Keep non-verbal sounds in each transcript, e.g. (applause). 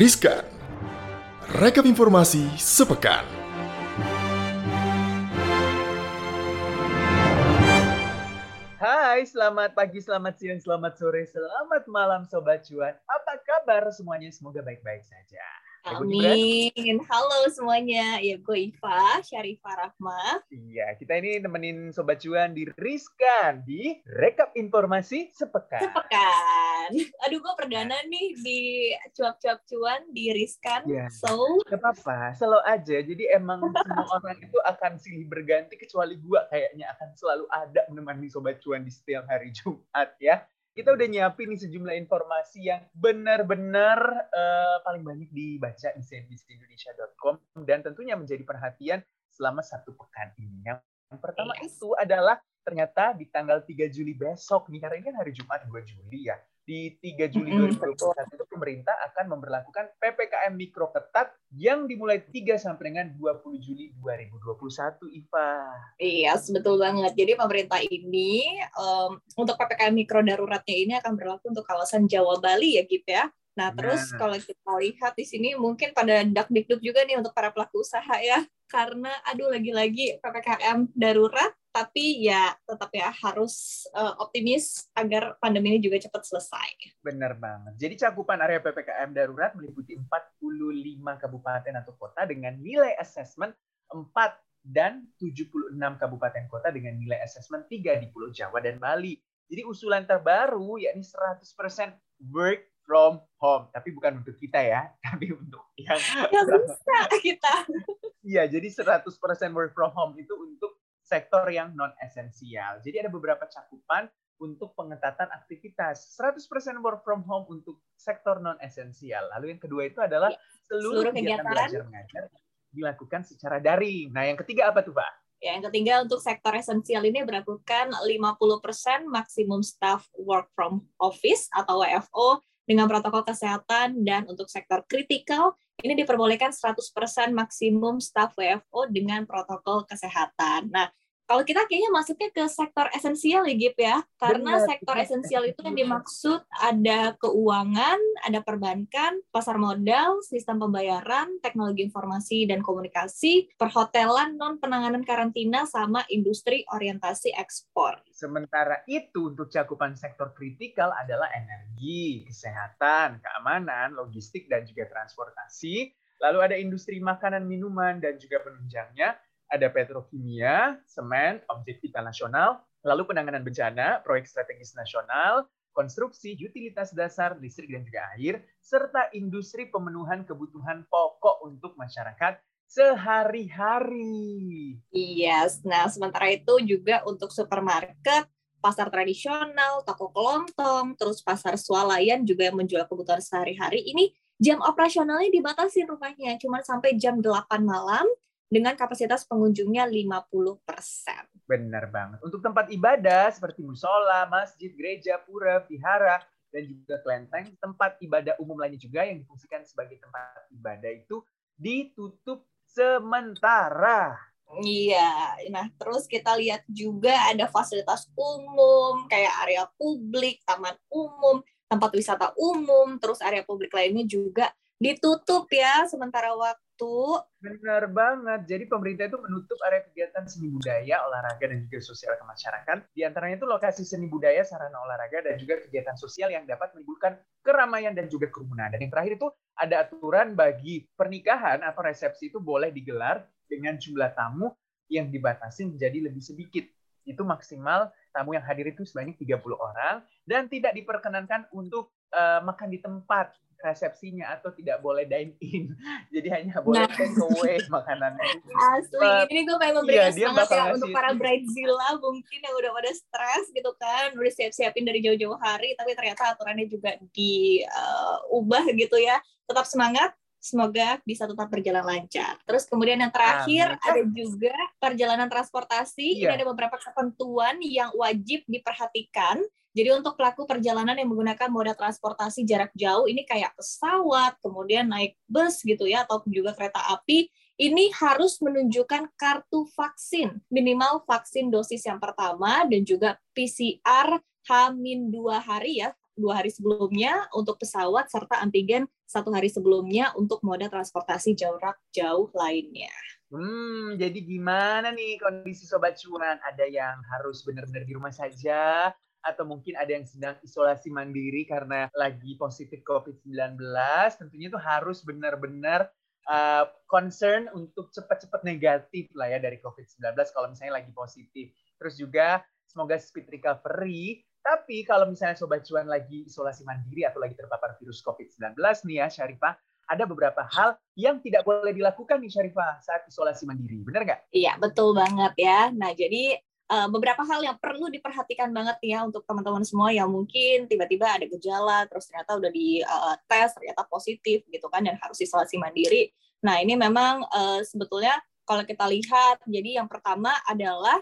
Riskan. Rekap informasi sepekan. Hai, selamat pagi, selamat siang, selamat sore, selamat malam Sobat Cuan. Apa kabar semuanya? Semoga baik-baik saja. Amin. Halo semuanya. Ya, gue Iva, Syarifah Rahma. Iya, kita ini nemenin Sobat Cuan di Riskan, di Rekap Informasi Sepekan. Sepekan. Aduh, gue perdana nih di cuap-cuap cuan di Riskan. Iya. So, Gak apa-apa, selalu aja. Jadi emang semua (laughs) orang itu akan silih berganti, kecuali gua kayaknya akan selalu ada menemani Sobat Cuan di setiap hari Jumat ya. Kita udah nyiapin nih sejumlah informasi yang benar-benar eh, paling banyak dibaca di cnbcindonesia.com dan tentunya menjadi perhatian selama satu pekan ini. Yang pertama Yes. itu adalah ternyata di tanggal 3 Juli besok nih, karena ini kan hari Jumat 2 Juli ya. Di 3 Juli Mm-mm, 2021 itu pemerintah akan memperlakukan PPKM mikro ketat yang dimulai 3 sampai dengan 20 Juli 2021, Iva. iya, betul banget. Jadi pemerintah ini em, untuk PPKM mikro daruratnya ini akan berlaku untuk kawasan Jawa Bali ya, Gip ya. Nah, terus Nah. kalau kita lihat di sini mungkin pada dak dikduk juga nih untuk para pelaku usaha ya. Karena aduh lagi-lagi PPKM darurat tapi ya tetap ya harus eh, optimis agar pandemi ini juga cepat selesai. Benar banget. Jadi cakupan area PPKM darurat meliputi 45 kabupaten atau kota dengan nilai assessment 4 dan 76 kabupaten kota dengan nilai assessment 3 di Pulau Jawa dan Bali. Jadi usulan terbaru yakni 100% work from home. Tapi bukan untuk kita ya, (laughs) tapi untuk yang (laughs) Ya bisa kita. Iya, jadi 100% work from home itu untuk sektor yang non esensial. Jadi ada beberapa cakupan untuk pengetatan aktivitas. 100% work from home untuk sektor non esensial. Lalu yang kedua itu adalah seluruh, seluruh kegiatan kegiatan. belajar mengajar dilakukan secara daring. Nah, yang ketiga apa tuh, Pak? Ya, yang ketiga untuk sektor esensial ini berlakukan 50% maksimum staff work from office atau WFO dengan protokol kesehatan dan untuk sektor kritikal ini diperbolehkan 100% maksimum staff WFO dengan protokol kesehatan. Nah, kalau kita kayaknya masuknya ke sektor esensial ya, Gip ya. Karena Benar, sektor (laughs) esensial itu yang dimaksud ada keuangan, ada perbankan, pasar modal, sistem pembayaran, teknologi informasi dan komunikasi, perhotelan, non penanganan karantina sama industri orientasi ekspor. Sementara itu untuk cakupan sektor kritikal adalah energi, kesehatan, keamanan, logistik, dan juga transportasi. Lalu ada industri makanan, minuman, dan juga penunjangnya. Ada petrokimia, semen, objek vital nasional, lalu penanganan bencana, proyek strategis nasional, konstruksi, utilitas dasar, listrik dan juga air, serta industri pemenuhan kebutuhan pokok untuk masyarakat sehari-hari. Yes, nah sementara itu juga untuk supermarket, pasar tradisional, toko kelontong, terus pasar swalayan juga yang menjual kebutuhan sehari-hari. Ini jam operasionalnya dibatasi rumahnya cuma sampai jam 8 malam dengan kapasitas pengunjungnya 50%. Benar banget. Untuk tempat ibadah seperti musola, masjid, gereja, pura, vihara, dan juga kelenteng, tempat ibadah umum lainnya juga yang difungsikan sebagai tempat ibadah itu ditutup sementara. Iya, nah terus kita lihat juga ada fasilitas umum kayak area publik, taman umum, tempat wisata umum, terus area publik lainnya juga ditutup ya sementara waktu. Benar banget. Jadi pemerintah itu menutup area kegiatan seni budaya, olahraga, dan juga sosial ke masyarakat. Di antaranya itu lokasi seni budaya, sarana olahraga, dan juga kegiatan sosial yang dapat menimbulkan keramaian dan juga kerumunan. Dan yang terakhir itu ada aturan bagi pernikahan atau resepsi itu boleh digelar dengan jumlah tamu yang dibatasi menjadi lebih sedikit. Itu maksimal tamu yang hadir itu sebanyak 30 orang dan tidak diperkenankan untuk eh, makan di tempat resepsinya atau tidak boleh dine in. (laughs) Jadi hanya boleh Nah. take away makanannya. Asli, Pak, ini gue pengen iya, memberikan dia semangat ya ngasih untuk para bridezilla mungkin yang udah pada stres gitu kan, udah siap-siapin dari jauh-jauh hari, tapi ternyata aturannya juga diubah gitu ya. Tetap semangat, semoga bisa tetap berjalan lancar. Terus kemudian yang terakhir Amin. ada juga perjalanan transportasi. Iya. Ini ada beberapa ketentuan yang wajib diperhatikan. Jadi untuk pelaku perjalanan yang menggunakan moda transportasi jarak jauh ini kayak pesawat, kemudian naik bus gitu ya, ataupun juga kereta api, ini harus menunjukkan kartu vaksin, minimal vaksin dosis yang pertama dan juga PCR H-2 hari ya, dua hari sebelumnya untuk pesawat serta antigen satu hari sebelumnya untuk moda transportasi jarak jauh lainnya. Hmm, jadi gimana nih kondisi sobat cuan? Ada yang harus benar-benar di rumah saja atau mungkin ada yang sedang isolasi mandiri karena lagi positif COVID-19. Tentunya itu harus benar-benar uh, concern untuk cepat-cepat negatif lah ya dari COVID-19 kalau misalnya lagi positif. Terus juga semoga speed recovery. Tapi kalau misalnya Sobat Cuan lagi isolasi mandiri atau lagi terpapar virus COVID-19 nih ya Syarifah, ada beberapa hal yang tidak boleh dilakukan nih Syarifah saat isolasi mandiri. Benar nggak? Iya, betul banget ya. Nah, jadi uh, beberapa hal yang perlu diperhatikan banget ya untuk teman-teman semua yang mungkin tiba-tiba ada gejala, terus ternyata udah di uh, tes, ternyata positif gitu kan, dan harus isolasi mandiri. Nah, ini memang uh, sebetulnya kalau kita lihat, jadi yang pertama adalah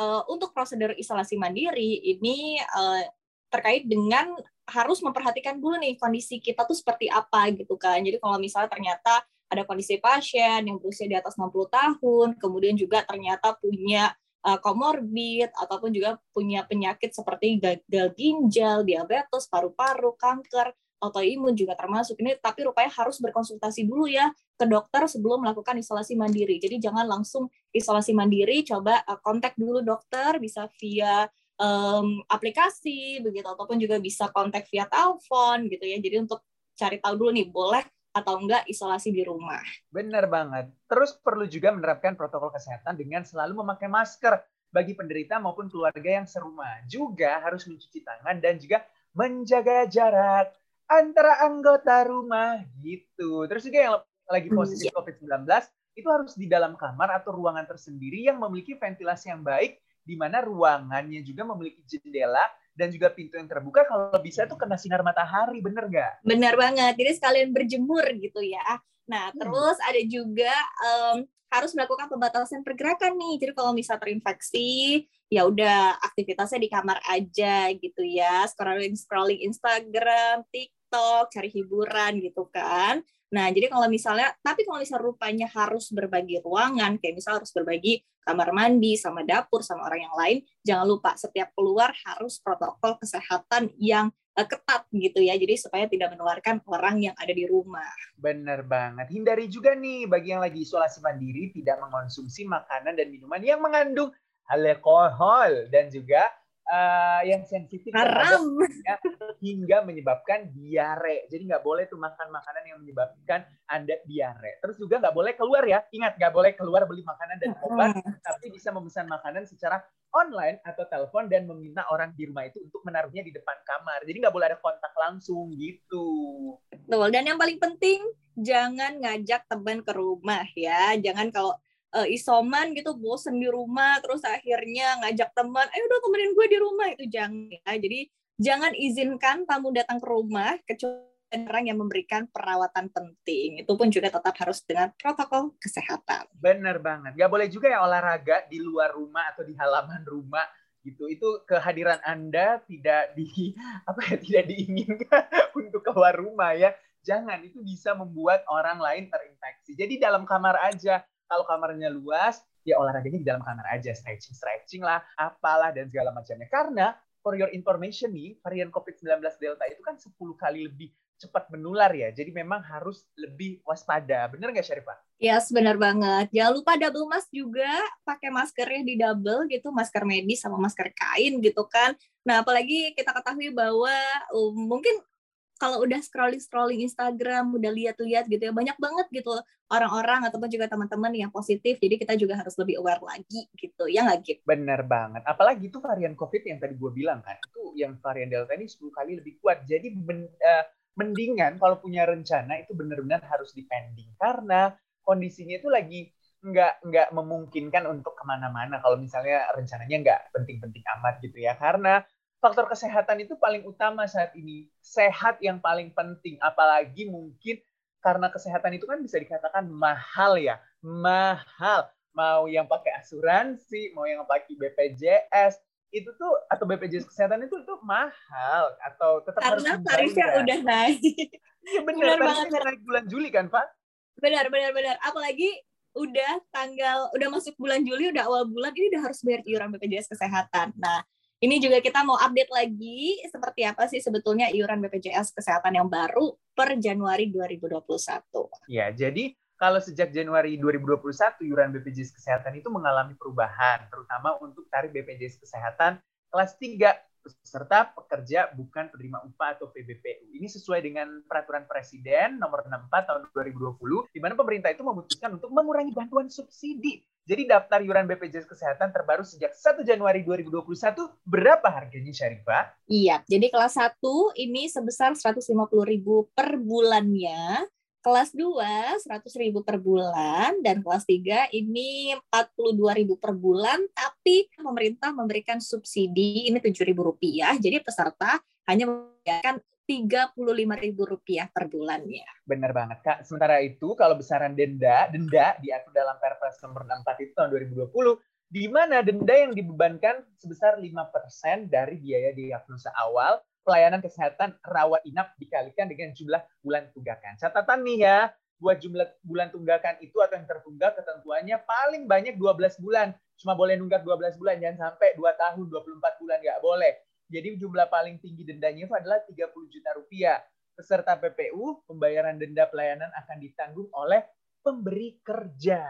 uh, untuk prosedur isolasi mandiri ini uh, terkait dengan harus memperhatikan dulu nih kondisi kita tuh seperti apa gitu kan. Jadi kalau misalnya ternyata ada kondisi pasien yang berusia di atas 60 tahun, kemudian juga ternyata punya komorbid uh, ataupun juga punya penyakit seperti gagal ginjal, diabetes, paru-paru, kanker, autoimun juga termasuk ini tapi rupanya harus berkonsultasi dulu ya ke dokter sebelum melakukan isolasi mandiri. Jadi jangan langsung isolasi mandiri, coba uh, kontak dulu dokter bisa via um, aplikasi begitu ataupun juga bisa kontak via telepon gitu ya. Jadi untuk cari tahu dulu nih boleh atau enggak isolasi di rumah. Benar banget. Terus perlu juga menerapkan protokol kesehatan dengan selalu memakai masker bagi penderita maupun keluarga yang serumah. Juga harus mencuci tangan dan juga menjaga jarak antara anggota rumah gitu. Terus juga yang lagi hmm, positif yeah. COVID-19 itu harus di dalam kamar atau ruangan tersendiri yang memiliki ventilasi yang baik di mana ruangannya juga memiliki jendela dan juga pintu yang terbuka kalau bisa tuh kena sinar matahari, bener nggak? Bener banget, jadi sekalian berjemur gitu ya. Nah, hmm. terus ada juga um, harus melakukan pembatasan pergerakan nih. Jadi kalau misal terinfeksi, ya udah aktivitasnya di kamar aja gitu ya. Scrolling scrolling Instagram, TikTok, cari hiburan gitu kan. Nah, jadi kalau misalnya, tapi kalau misalnya rupanya harus berbagi ruangan, kayak misalnya harus berbagi kamar mandi sama dapur sama orang yang lain, jangan lupa setiap keluar harus protokol kesehatan yang uh, ketat gitu ya. Jadi supaya tidak menularkan orang yang ada di rumah. Bener banget. Hindari juga nih bagi yang lagi isolasi mandiri tidak mengonsumsi makanan dan minuman yang mengandung alkohol dan juga uh, yang sensitif haram ya, hingga menyebabkan diare. Jadi nggak boleh tuh makan makanan yang menyebabkan anda diare. Terus juga nggak boleh keluar ya. Ingat nggak boleh keluar beli makanan dan obat, tapi bisa memesan makanan secara online atau telepon dan meminta orang di rumah itu untuk menaruhnya di depan kamar. Jadi nggak boleh ada kontak langsung gitu. Betul. Dan yang paling penting jangan ngajak teman ke rumah ya. Jangan kalau uh, isoman gitu bosen di rumah terus akhirnya ngajak teman ayo dong temenin gue di rumah. Itu jangan ya. Jadi jangan izinkan tamu datang ke rumah kecuali orang yang memberikan perawatan penting. Itu pun juga tetap harus dengan protokol kesehatan. Benar banget. Gak boleh juga ya olahraga di luar rumah atau di halaman rumah gitu. Itu kehadiran anda tidak di (laughs) apa ya tidak diinginkan (laughs) untuk keluar rumah ya. Jangan itu bisa membuat orang lain terinfeksi. Jadi dalam kamar aja kalau kamarnya luas, ya olahraganya di dalam kamar aja, stretching, stretching lah, apalah dan segala macamnya. Karena for your information nih, varian COVID-19 Delta itu kan 10 kali lebih cepat menular ya. Jadi memang harus lebih waspada. Bener nggak Syarifah? Ya, yes, benar banget. Jangan lupa double mask juga, pakai maskernya di double gitu, masker medis sama masker kain gitu kan. Nah, apalagi kita ketahui bahwa um, mungkin kalau udah scrolling scrolling Instagram udah lihat-lihat gitu ya banyak banget gitu orang-orang ataupun juga teman-teman yang positif jadi kita juga harus lebih aware lagi gitu ya nggak gitu bener banget. Apalagi itu varian covid yang tadi gue bilang kan itu yang varian delta ini 10 kali lebih kuat. Jadi ben, uh, mendingan kalau punya rencana itu benar-benar harus dipending. Karena kondisinya itu lagi nggak nggak memungkinkan untuk ke mana-mana kalau misalnya rencananya nggak penting-penting amat gitu ya. Karena faktor kesehatan itu paling utama saat ini. Sehat yang paling penting, apalagi mungkin karena kesehatan itu kan bisa dikatakan mahal ya, mahal. Mau yang pakai asuransi, mau yang pakai BPJS, itu tuh atau BPJS kesehatan itu tuh mahal atau tetap karena harus tarifnya udah naik. Iya benar, benar banget. naik bulan Juli kan, Pak? Benar, benar, benar. Apalagi udah tanggal udah masuk bulan Juli udah awal bulan ini udah harus bayar iuran BPJS kesehatan. Nah, ini juga kita mau update lagi seperti apa sih sebetulnya iuran BPJS Kesehatan yang baru per Januari 2021. Ya, jadi kalau sejak Januari 2021 iuran BPJS Kesehatan itu mengalami perubahan, terutama untuk tarif BPJS Kesehatan kelas 3 peserta pekerja bukan penerima upah atau PBPU. Ini sesuai dengan peraturan Presiden nomor 64 tahun 2020 di mana pemerintah itu memutuskan untuk mengurangi bantuan subsidi. Jadi daftar iuran BPJS Kesehatan terbaru sejak 1 Januari 2021 berapa harganya Syarifah? Iya, jadi kelas 1 ini sebesar 150.000 per bulannya. Kelas 2 100.000 per bulan. Dan kelas 3 ini 42.000 per bulan. Tapi pemerintah memberikan subsidi ini Rp7.000 rupiah. Jadi peserta hanya membayarkan Rp35.000 per bulannya. Benar banget, Kak. Sementara itu, kalau besaran denda, denda diatur dalam Perpres nomor 64 itu tahun 2020, di mana denda yang dibebankan sebesar 5% dari biaya diagnosa awal pelayanan kesehatan rawat inap dikalikan dengan jumlah bulan tunggakan. Catatan nih ya, buat jumlah bulan tunggakan itu atau yang tertunggak ketentuannya paling banyak 12 bulan. Cuma boleh nunggak 12 bulan, jangan sampai 2 tahun, 24 bulan, nggak boleh. Jadi jumlah paling tinggi dendanya itu adalah 30 juta rupiah. Peserta PPU, pembayaran denda pelayanan akan ditanggung oleh pemberi kerja.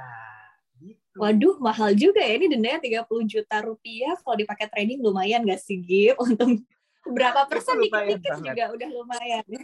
Gitu. Waduh, mahal juga ya. Ini dendanya 30 juta rupiah. Kalau dipakai trading lumayan nggak sih, Gip? Untuk berapa persen dikit-dikit juga udah lumayan. (laughs)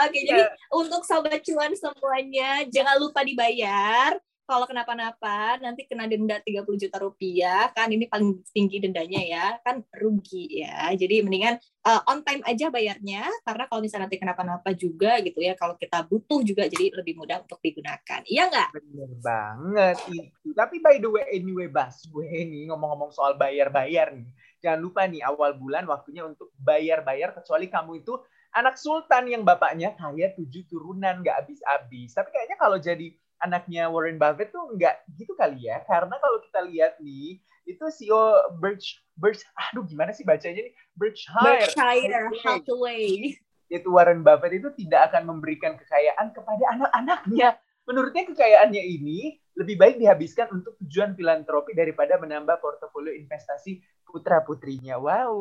Oke, okay, ya. jadi untuk sobat cuan semuanya jangan lupa dibayar. Kalau kenapa-napa nanti kena denda 30 juta rupiah kan ini paling tinggi dendanya ya kan rugi ya. Jadi mendingan uh, on time aja bayarnya karena kalau misalnya nanti kenapa-napa juga gitu ya kalau kita butuh juga jadi lebih mudah untuk digunakan. Iya nggak? Bener banget itu. Tapi by the way anyway Bas, gue ini ngomong-ngomong soal bayar-bayar nih jangan lupa nih awal bulan waktunya untuk bayar-bayar kecuali kamu itu anak sultan yang bapaknya kaya tujuh turunan nggak habis-habis. Tapi kayaknya kalau jadi anaknya Warren Buffett tuh nggak gitu kali ya. Karena kalau kita lihat nih, itu CEO Birch, Birch, aduh gimana sih bacanya nih? Berkshire, Berkshire Hathaway. Itu Warren Buffett itu tidak akan memberikan kekayaan kepada anak-anaknya. Menurutnya kekayaannya ini lebih baik dihabiskan untuk tujuan filantropi daripada menambah portofolio investasi putra putrinya. Wow.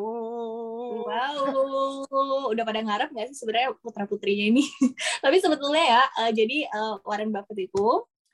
Wow. Udah pada ngarep nggak sih sebenarnya putra putrinya ini? (laughs) Tapi sebetulnya ya, uh, jadi uh, Warren Buffett itu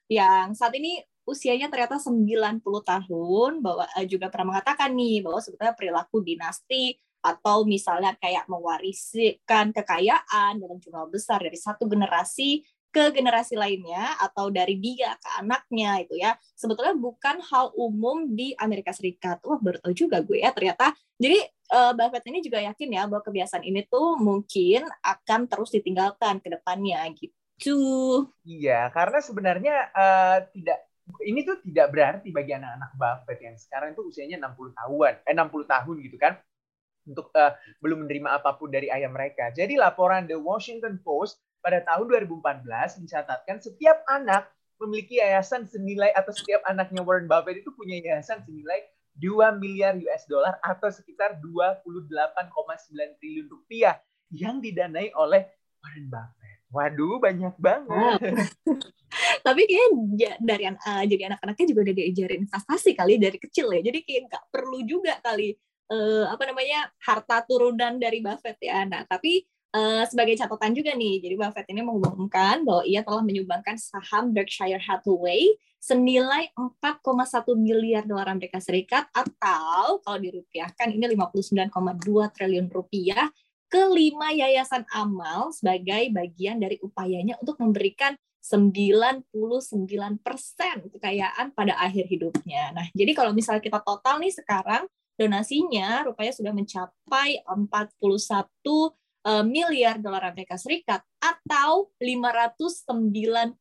yang saat ini usianya ternyata 90 tahun, bahwa uh, juga pernah mengatakan nih bahwa sebetulnya perilaku dinasti atau misalnya kayak mewariskan kekayaan dalam jumlah besar dari satu generasi ke generasi lainnya atau dari dia ke anaknya itu ya sebetulnya bukan hal umum di Amerika Serikat. Wah baru tahu juga gue ya ternyata. Jadi uh, Buffett ini juga yakin ya bahwa kebiasaan ini tuh mungkin akan terus ditinggalkan ke depannya gitu. Iya, karena sebenarnya uh, tidak ini tuh tidak berarti bagi anak-anak Buffett yang sekarang itu usianya 60 tahun, eh 60 tahun gitu kan untuk uh, belum menerima apa pun dari ayah mereka. Jadi laporan The Washington Post pada tahun 2014 mencatatkan setiap anak memiliki yayasan senilai atau setiap anaknya Warren Buffett itu punya yayasan senilai 2 miliar US dollar atau sekitar 28,9 triliun rupiah yang didanai oleh Warren Buffett. Waduh, banyak banget. (laughs) Tapi kayaknya dari uh, jadi anak-anaknya juga udah diajarin investasi kali dari kecil ya. Jadi kayak nggak perlu juga kali uh, apa namanya harta turunan dari Buffett ya. Nah, tapi Uh, sebagai catatan juga nih, jadi Buffett ini mengumumkan bahwa ia telah menyumbangkan saham Berkshire Hathaway senilai 4,1 miliar dolar Amerika Serikat atau kalau dirupiahkan ini 59,2 triliun rupiah ke lima yayasan amal sebagai bagian dari upayanya untuk memberikan 99% kekayaan pada akhir hidupnya. Nah, jadi kalau misalnya kita total nih sekarang donasinya rupanya sudah mencapai 41 uh, miliar dolar Amerika Serikat atau 592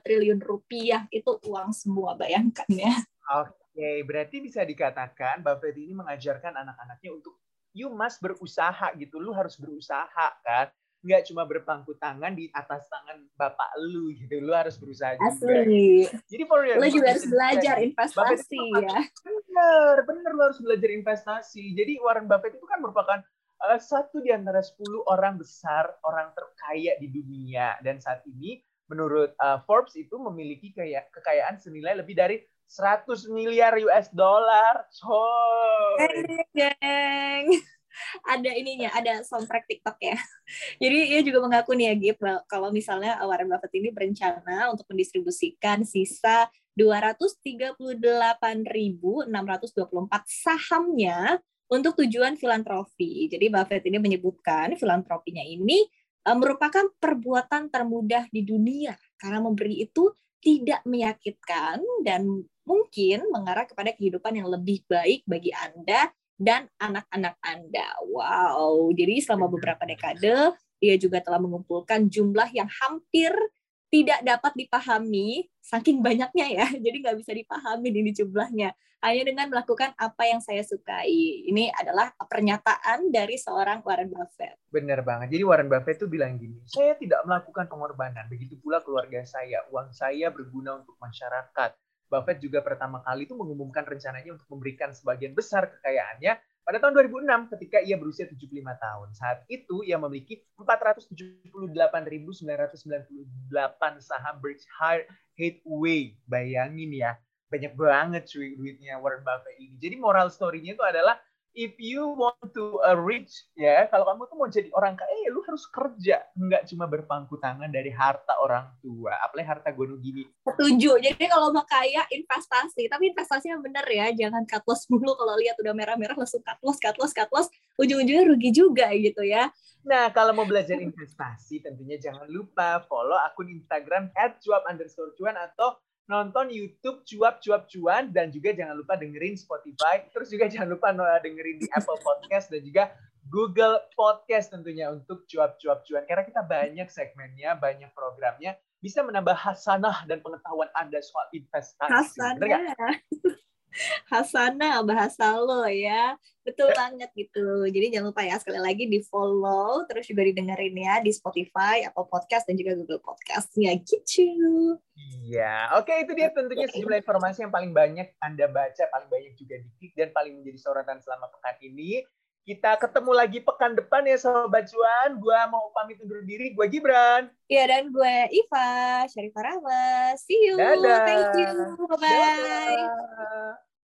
triliun rupiah itu uang semua bayangkan ya. Oke, berarti bisa dikatakan Buffett ini mengajarkan anak-anaknya untuk you must berusaha gitu, lu harus berusaha kan. Nggak cuma berpangku tangan di atas tangan bapak lu gitu, lu harus berusaha juga. Asli. Jadi for real, lu juga harus belajar investasi ya. Bener, bener lu harus belajar investasi. Jadi Warren Buffett itu kan merupakan satu di antara sepuluh orang besar, orang terkaya di dunia. Dan saat ini menurut uh, Forbes itu memiliki kayak kekayaan senilai lebih dari 100 miliar US dollar. So, geng. ada ininya, ada soundtrack TikTok ya. Jadi ia juga mengaku nih ya, Gip, kalau misalnya Warren Buffett ini berencana untuk mendistribusikan sisa 238.624 sahamnya untuk tujuan filantropi. Jadi Buffett ini menyebutkan filantropinya ini uh, merupakan perbuatan termudah di dunia karena memberi itu tidak menyakitkan dan mungkin mengarah kepada kehidupan yang lebih baik bagi Anda dan anak-anak Anda. Wow, jadi selama beberapa dekade dia juga telah mengumpulkan jumlah yang hampir tidak dapat dipahami saking banyaknya ya (laughs) jadi nggak bisa dipahami ini jumlahnya. Hanya dengan melakukan apa yang saya sukai. Ini adalah pernyataan dari seorang Warren Buffett. Benar banget. Jadi Warren Buffett itu bilang gini saya tidak melakukan pengorbanan. Begitu pula keluarga saya. Uang saya berguna untuk masyarakat. Buffett juga pertama kali itu mengumumkan rencananya untuk memberikan sebagian besar kekayaannya pada tahun 2006 ketika ia berusia 75 tahun. Saat itu ia memiliki 478.998 saham Berkshire Hathaway. Bayangin ya, banyak banget cuy duitnya Warren Buffett ini. Jadi moral story-nya itu adalah if you want to uh, reach ya kalau kamu tuh mau jadi orang kaya ya lu harus kerja. Nggak cuma berpangku tangan dari harta orang tua. Apalagi harta gunung gini setuju. Jadi kalau mau kaya investasi. Tapi investasinya bener ya jangan cut loss dulu kalau lihat udah merah-merah langsung cut loss cut loss cut loss. Ujung-ujungnya rugi juga gitu ya. Nah kalau mau belajar investasi tentunya jangan lupa follow akun Instagram @cuap_cuan atau nonton YouTube cuap-cuap cuan dan juga jangan lupa dengerin Spotify. Terus juga jangan lupa dengerin di Apple Podcast dan juga Google Podcast tentunya untuk cuap-cuap cuan. Karena kita banyak segmennya, banyak programnya, bisa menambah hasanah dan pengetahuan Anda soal investasi. Hasanah. Hasana bahasa lo ya. Betul ya. banget gitu. Jadi jangan lupa ya sekali lagi di follow terus juga didengerin ya di Spotify atau podcast dan juga Google Podcast ya gitu. Iya, oke itu dia tentunya sejumlah informasi yang paling banyak Anda baca, paling banyak juga diklik dan paling menjadi sorotan selama pekan ini. Kita ketemu lagi pekan depan ya Sobat Cuan. Gua mau pamit undur diri. Gua Gibran. Iya dan gue Iva, Syarifah Rahma. See you. Dadah. Thank you. Bye-bye. Dadah.